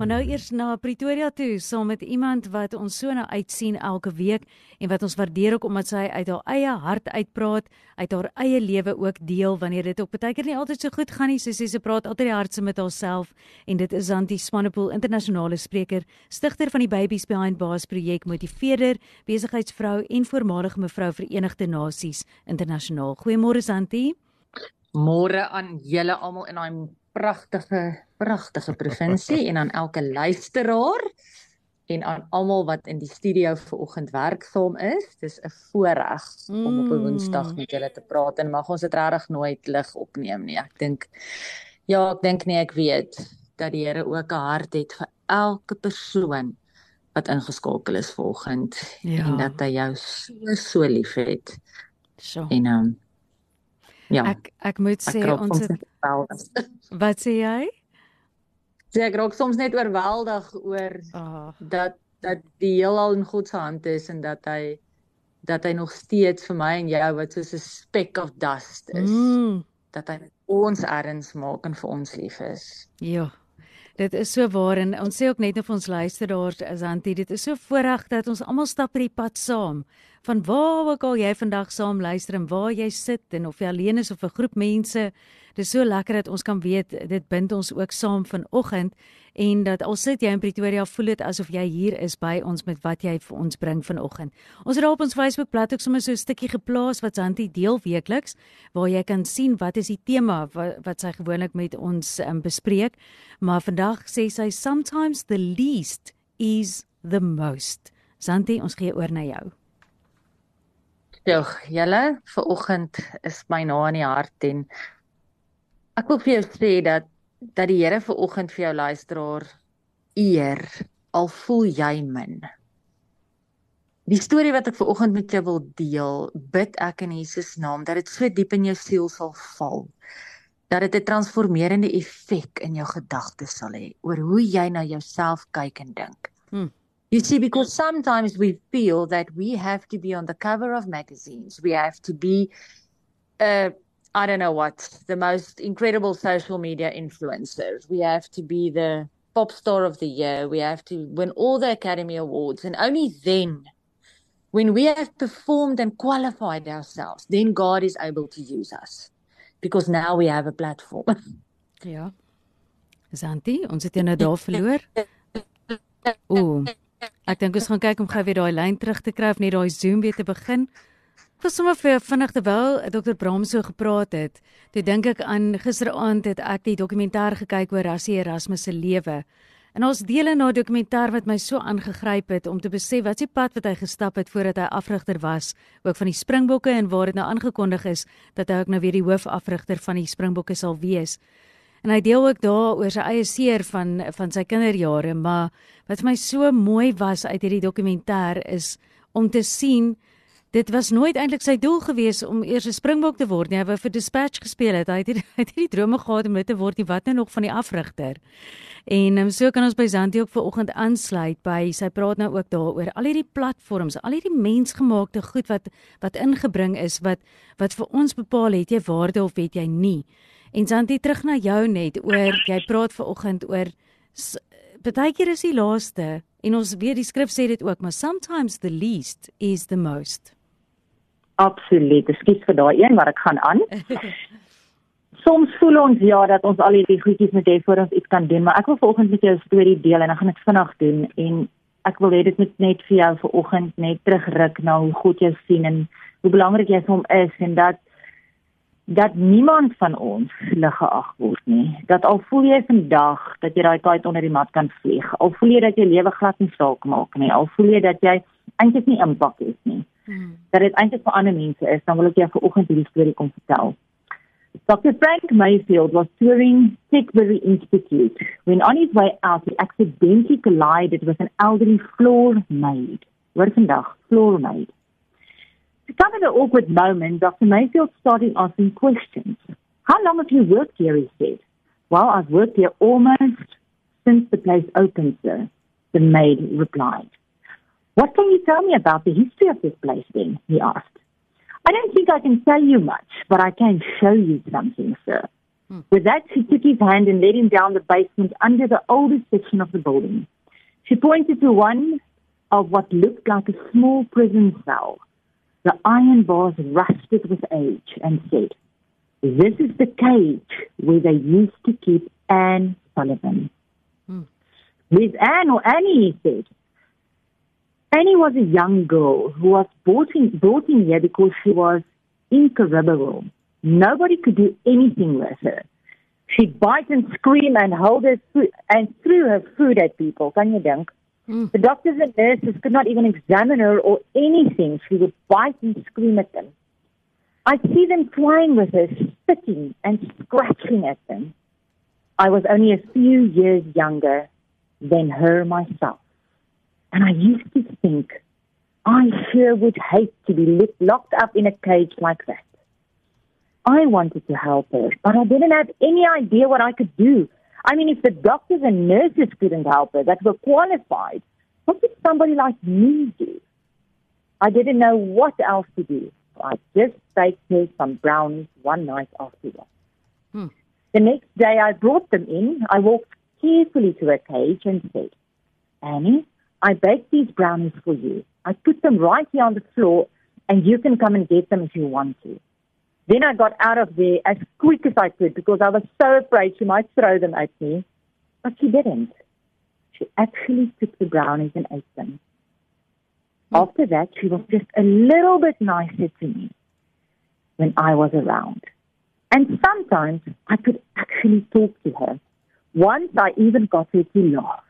Maar nou eers na Pretoria toe saam met iemand wat ons so na uitsien elke week en wat ons waardeer ook omdat sy uit haar eie hart uitpraat, uit haar eie lewe ook deel wanneer dit ook baie keer nie altyd so goed gaan nie. Sy sê sy praat altyd die hardste met haarself en dit is Antie Swanepoel, internasionale spreker, stigter van die Babies Behind Bars projek, motiveerder, besigheidsvrou en voormalige mevrou Verenigde Nasies internasionaal. Goeiemôre Antie. Môre aan julle almal in daai pragtige pragtige provinsie en aan elke luisteraar en aan almal wat in die studio vanoggend werksaam is. Dis 'n voorreg mm. om op 'n Woensdag met julle te praat en mag ons dit regtig nooit lig opneem nie. Ek dink ja, ek dink nie ek weet dat die Here ook 'n hart het vir elke persoon wat ingeskakel is vanoggend ja. en dat hy jou so so liefhet. So. En um, ja. Ek ek moet sê ek ons het Wat sê jy? sê ek raak soms net oorweldig oor oh. dat dat die heelal in God se hand is en dat hy dat hy nog steeds vir my en jou wat soos 'n speck of dust is. Mm. Dat hy ons erns maak en vir ons lief is. Ja. Dit is so waar en ons sê ook net of ons luisteraars is antie dit is so voorreg dat ons almal stap op die pad saam. Van waar ook al jy vandag saam luister en waar jy sit en of jy alleen is of 'n groep mense Dis so lekker dat ons kan weet dit bind ons ook saam vanoggend en dat al sit jy in Pretoria voel dit asof jy hier is by ons met wat jy vir ons bring vanoggend. Ons het op ons Facebook-blad ook sommer so 'n stukkie geplaas wat Santi deel weekliks waar jy kan sien wat is die tema wat, wat sy gewoonlik met ons um, bespreek. Maar vandag sê sy sometimes the least is the most. Santi, ons gee oor na jou. Ja, julle, vir oggend is my na in die hart en Ek wil vir jou sê dat dat die Here ver oggend vir jou luisteraar eer al voel jy min. Die storie wat ek ver oggend met jou wil deel, bid ek in Jesus naam dat dit so diep in jou siel sal val dat dit 'n transformerende effek in jou gedagtes sal hê oor hoe jy na jouself kyk en dink. Hmm. You see because sometimes we feel that we have to be on the cover of magazines. We have to be uh I don't know what, the most incredible social media influencers. We have to be the pop star of the year. We have to win all the Academy Awards. And only then, when we have performed and qualified ourselves, then God is able to use us. Because now we have a platform. Ja. Santi, ons het nou daar verloor. Ooh. Ek dink ons gaan kyk om gou weer daai lyn terug te kry of net daai Zoom weer te begin. Was sommer vir vinnig terwyl Dr. Bram so gepraat het, toe dink ek aan gisteraand het ek die dokumentêr gekyk oor Rassie Erasmus se lewe. En ons dele na 'n dokumentêr wat my so aangegryp het om te besef wat se pad wat hy gestap het voordat hy afrigter was, ook van die Springbokke en waar dit nou aangekondig is dat hy ook nou weer die hoofafrigter van die Springbokke sal wees. En hy deel ook daar oor sy eie seer van van sy kinderjare, maar wat vir my so mooi was uit hierdie dokumentêr is om te sien Dit was nooit eintlik sy doel gewees om eers 'n springbok te word nie. Hy wou vir Dispatch gespeel het. Hy het hierdie het hierdie drome gehad om dit te word, nie wat nou nog van die afrigter. En um, so kan ons by Zanti ook vanoggend aansluit by sy praat nou ook daaroor al hierdie platforms, al hierdie mensgemaakte goed wat wat ingebring is wat wat vir ons bepaal het jy waarde of het jy nie. En Zanti terug na jou net oor jy praat vanoggend oor partykeer is die laaste en ons weet die skrif sê dit ook, maar sometimes the least is the most. Absoluut. Ekskuus vir daai een, maar ek gaan aan. Soms voel ons ja dat ons al hierdie goedjies moet hê voor ons iets kan doen, maar ek wil vanoggend met jou 'n storie deel en ek gaan dit vinnig doen en ek wil hê dit moet net vir jou vanoggend net terugruk na hoe God jou sien en hoe belangrik jy vir hom is en dat dat niemand van ons lig geag word nie. Dat al voel jy vandag dat jy daai tyd onder die mat kan vlieg, al voel jy dat jy lewe glad nie saak maak nie, al voel jy dat jy eintlik nie impak het nie. Hmm. Dat dit eintlik vir ander mense is, dan wil ek jou vanoggend hierdie storie kom vertel. Dr. Frank Mayfield was touring Sickbury Institute when on his way out he accidentally collided with an elderly floor maid. Wat vandag floor maid. To cover the awkward moment, Dr. Mayfield started asking questions. How long have you worked here? He said. Well, I've worked here almost since the place opened, sir. The maid replied. What can you tell me about the history of this place then? he asked. I don't think I can tell you much, but I can show you something, sir. Hmm. With that, she took his hand and led him down the basement under the oldest section of the building. She pointed to one of what looked like a small prison cell. The iron bars rusted with age and said, This is the cage where they used to keep Anne Sullivan. Hmm. With Anne or Annie, he said. Annie was a young girl who was brought in, brought in here because she was incorrigible. Nobody could do anything with her. She'd bite and scream and hold her food and threw her food at people. Can you think? The doctors and nurses could not even examine her or anything. She would bite and scream at them. I'd see them playing with her, spitting and scratching at them. I was only a few years younger than her myself. And I used to think, I sure would hate to be locked up in a cage like that. I wanted to help her, but I didn't have any idea what I could do. I mean, if the doctors and nurses couldn't help her that were qualified, what could somebody like me do? I didn't know what else to do. I just baked her some brownies one night after that. Hmm. The next day I brought them in. I walked carefully to her cage and said, Annie, I baked these brownies for you. I put them right here on the floor, and you can come and get them if you want to. Then I got out of there as quick as I could because I was so afraid she might throw them at me. But she didn't. She actually took the brownies and ate them. Hmm. After that, she was just a little bit nicer to me when I was around. And sometimes I could actually talk to her. Once I even got her to laugh.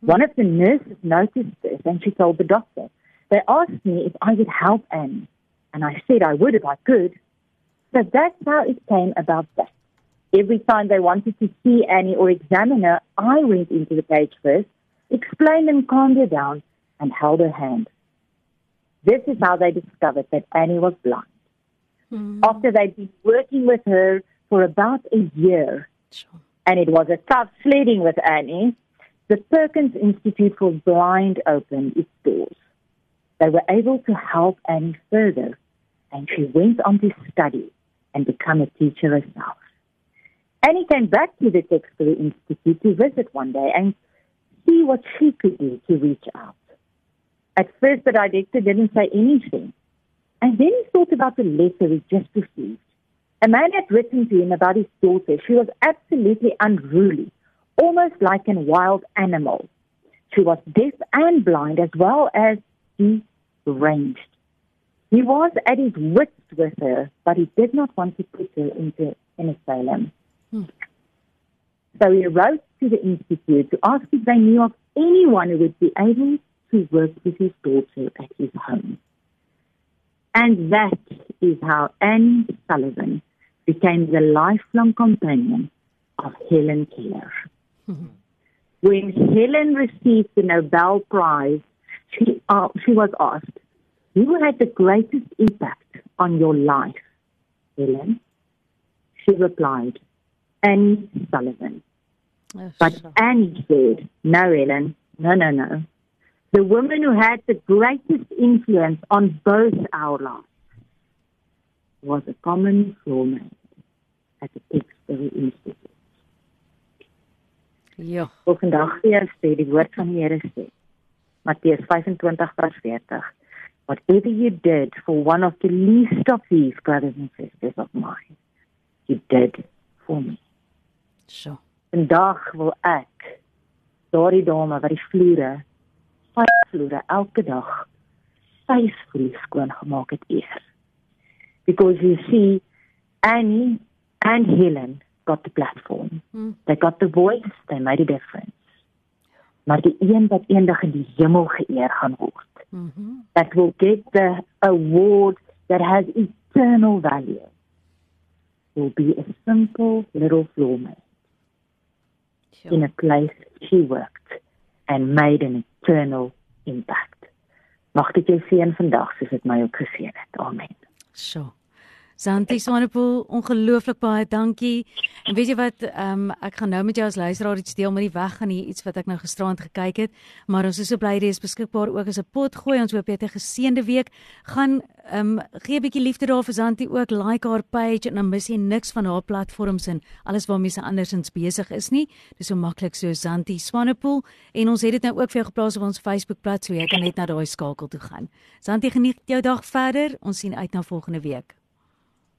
Hmm. One of the nurses noticed this and she told the doctor. They asked me if I would help Anne, and I said I would if I could. So that's how it came about that. Every time they wanted to see Annie or examine her, I went into the cage first, explained and calmed her down, and held her hand. This is how they discovered that Annie was blind. Mm. After they'd been working with her for about a year, sure. and it was a tough sledding with Annie, the Perkins Institute for Blind opened its doors. They were able to help Annie further, and she went on to study and become a teacher herself. Annie came back to the Textile Institute to visit one day and see what she could do to reach out. At first, the director didn't say anything, and then he thought about the letter he just received. A man had written to him about his daughter. She was absolutely unruly almost like a wild animal. She was deaf and blind as well as deranged. He was at his wits with her, but he did not want to put her into an asylum. Hmm. So he wrote to the institute to ask if they knew of anyone who would be able to work with his daughter at his home. And that is how Anne Sullivan became the lifelong companion of Helen Keller. Mm-hmm. When Helen received the Nobel Prize, she, uh, she was asked, Who had the greatest impact on your life, Helen? She replied, Annie Sullivan. Oh, but sure. Annie said, No, Helen, no, no, no. The woman who had the greatest influence on both our lives was a common floormate at the Textile Institute. Ja. Ek vandag weer sê die woord van die Here sê. Matteus 25:40. Whatever you did for one of the least of these brothers and sisters of mine, you did for me. So. Vandag wil ek daardie dame wat die vloere, vyf vloere elke dag vyf vloere skoon gemaak het eer. Because you see Annie and Helen got the platform. Mm. They got the voice, they made a difference. Maar die een wat eendag in die hemel geëer gaan word. Mhm. Mm that will get the award that has eternal value. Will be a simple little floor mate. Sure. In a place she worked and made an eternal impact. Mag dit jou seën vandag soos dit my ook geseën het. Amen. So. Santi Swanepoel, ongelooflik baie dankie. En weet jy wat, ehm um, ek gaan nou met jou as luisteraar iets deel met die weg gaan hier iets wat ek nou gisterand gekyk het, maar ons is so bly dit is beskikbaar ook as 'n pot gooi. Ons hoop jy het 'n geseënde week. Gaan ehm um, gee 'n bietjie liefde daar vir Santi ook, like haar page en dan mis jy niks van haar platforms en alles waarmee sy andersins besig is nie. Dis so maklik so Santi Swanepoel en ons het dit nou ook vir jou geplaas op ons Facebook bladsy, so jy kan net na daai skakel toe gaan. Santi, geniet jou dag verder. Ons sien uit na volgende week.